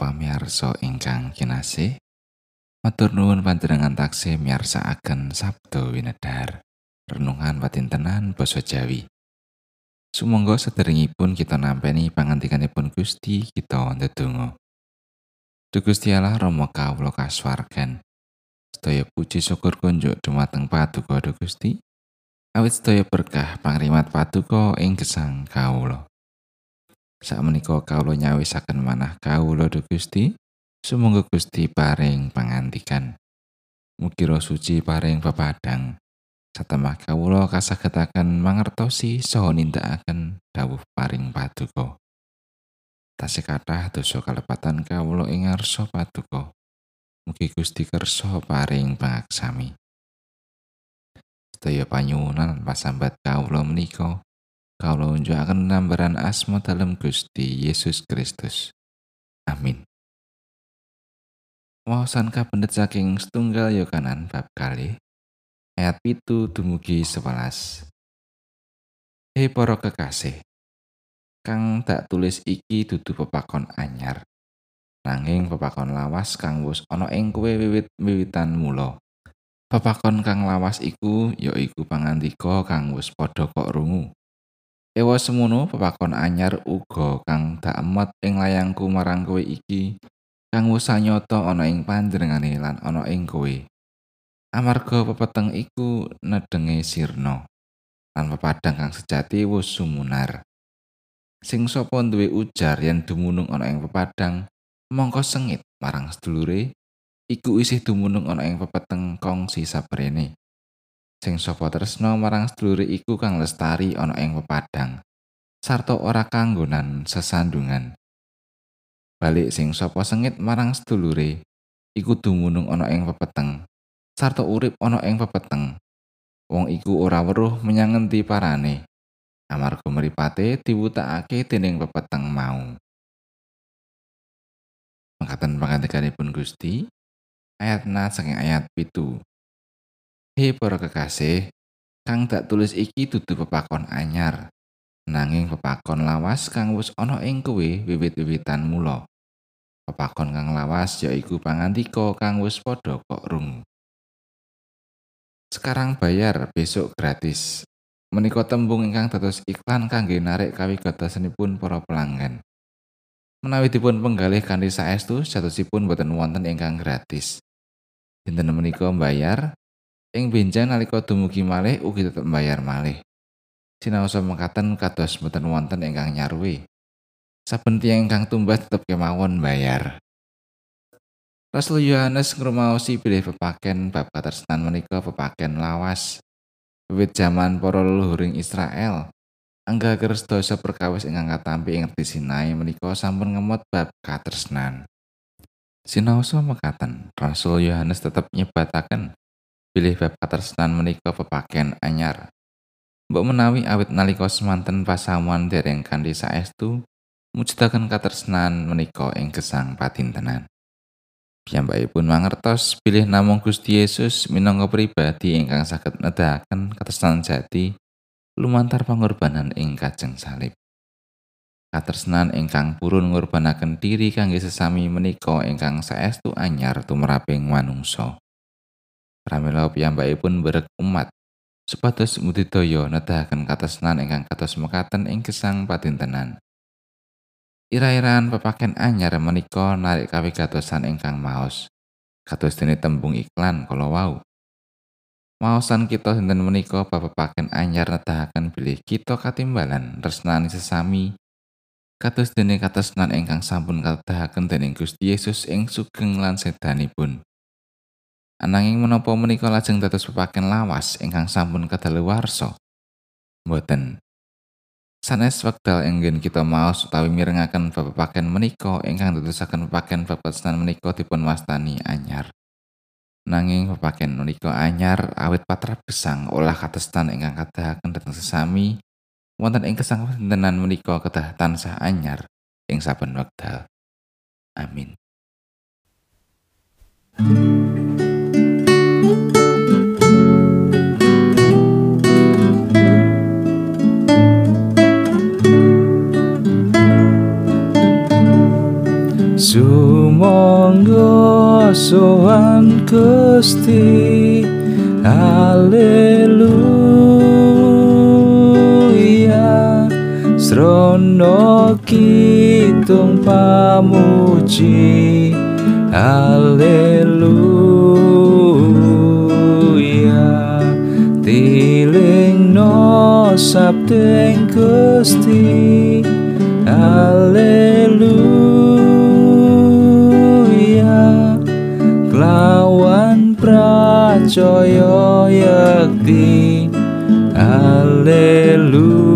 pamiarsa ingkang kinasih. Matur nuwun panjenengan taksih miyarsakaken Sabdo Winedhar. Renungan patintenan basa Jawi. Sumangga sederengipun kita nampeni pangandikanipun Gusti kita ndedonga. Duh Gusti Allah Rama kawula kasuwargan. Sedaya puji syukur kunjuk dumateng Paduka Gusti. Awit sedaya berkah pangrimat Paduka ing gesang kawula. Sakmenika kawula nyawisaken manah kawula Duh Gusti. Sumangga Gusti paring pangandikan. Mugi roh suci paring pepadang. Satemah kawula kasagetaken mangertosi saha nindakaken dawuh paring Paduka. tasih kathah dosa kalepatan kawula ing ngarsa paduka. Mugi Gusti kersa paring pangaksami. Sedaya panyuwunan pasambat kawula menika kawula unjukaken nambaran asma dalem Gusti Yesus Kristus. Amin. Wawasan kapendet saking setunggal Yohanan bab kali ayat pitu dumugi 11. Hei para kekasih, kang tak tulis iki dudu pepakon anyar nanging pepakon lawas kang wis ana ing kowe wiwit-wiwitan mula pepakon kang lawas iku ya iku pangandika kang wis padha kok rungu Ewa semono pepakon anyar uga kang tak emot ing layangku marang kowe iki kang wis nyata ana ing panjenengane lan ana ing kowe. Amarga pepeteng iku nedenge sirna lan pepadang kang sejati wis sumunar. Sing sapa duwe ujar yen dumunung ana ing pepadang mongko sengit marang sedulure iku isih dumunung ana ing pepeteng kongsi sabrene sing sapa tresna marang sedulure iku kang lestari ana ing pepadang. Sarta ora kanggonan sesandungan. Balik sing sapa sengit marang sedulure iku dumunung ana ing pepeteng. Sarta urip ana ing pepeteng. Wong iku ora weruh menyang ngendi parane. Amarga mripate diwutakake dening pepeteng mau. Mekaten pangandikanipun Gusti ayat na saking ayat pitu. He para kekasih, kang tak tulis iki dudu pepakon anyar, nanging pepakon lawas kang wis ana ing kowe wiwit-wiwitan mula. Pepakon kang lawas yaiku pangandika kang wis padha kok rungu. Sekarang bayar, besok gratis. Menika tembung ingkang dados iklan kangge narik kawigatosanipun para pelanggan. Menawi dipun penggalih kanthi saestu jatosipun boten wonten ingkang gratis. Dinten menika mbayar ing benjang nalika dumugi malih ugi tetep mbayar malih. Sinaosa mekaten kados boten wonten ingkang nyaruwe. Saben tiyang ingkang tumbas tetep kemawon bayar. Rasul Yohanes ngrumaosi bilih pepaken bab katresnan menika pepaken lawas. Wiwit jaman para leluhuring Israel, anggager sedasa perkawis ingkang katampi ing ngerti Sinai menika sampun ngemot bab katresnan. Sinaosa mekaten, Rasul Yohanes tetep nyebataken bilih bab katresnan menika pepaken anyar. Mbok menawi awit nalika semanten pasamuan dereng kanthi saestu mujudaken katresnan menika ing gesang patintenan. Piyambakipun mangertos bilih namung Gusti Yesus minangka pribadi ingkang saged nedahaken katresnan jati lumantar pangorbanan ing kajeng salib. Katresnan ingkang purun ngorbanaken diri kangge sesami menika ingkang saestu anyar tumraping manungsa. Pramila piyambakipun berek umat supados mudidaya nedahaken katresnan ingkang kados mekaten ing gesang patintenan. Ira-iraan pepaken anyar menika narik kawigatosan ingkang maos. Kados dene tembung iklan kala wau. Maosan kita dinten menika pepaken anyar nedahaken bilih kita katimbalan resnani sesami kados dene katresnan ingkang sampun kadahaken dening Gusti Yesus ing sugeng lan sedanipun. Ananging menapa menika lajeng dados pepaken lawas ingkang sampun kadaluwarsa? Mboten. Sanes wekdal enggen kita maos utawi mirengaken babapaken menika ingkang dadosaken pepaken babasnan menika dipun wastani anyar. Nanging pepaken menika anyar awit patrap gesang olah katestan ingkang kadahaken dhateng sesami wonten ing kesang panjenengan menika kedah tansah anyar ing saben wekdal. Amin. So Gusti. Haleluya. Srono kitung pamuji. Haleluya. Tiling no sabdeng Gusti pracaya yakti Haleluya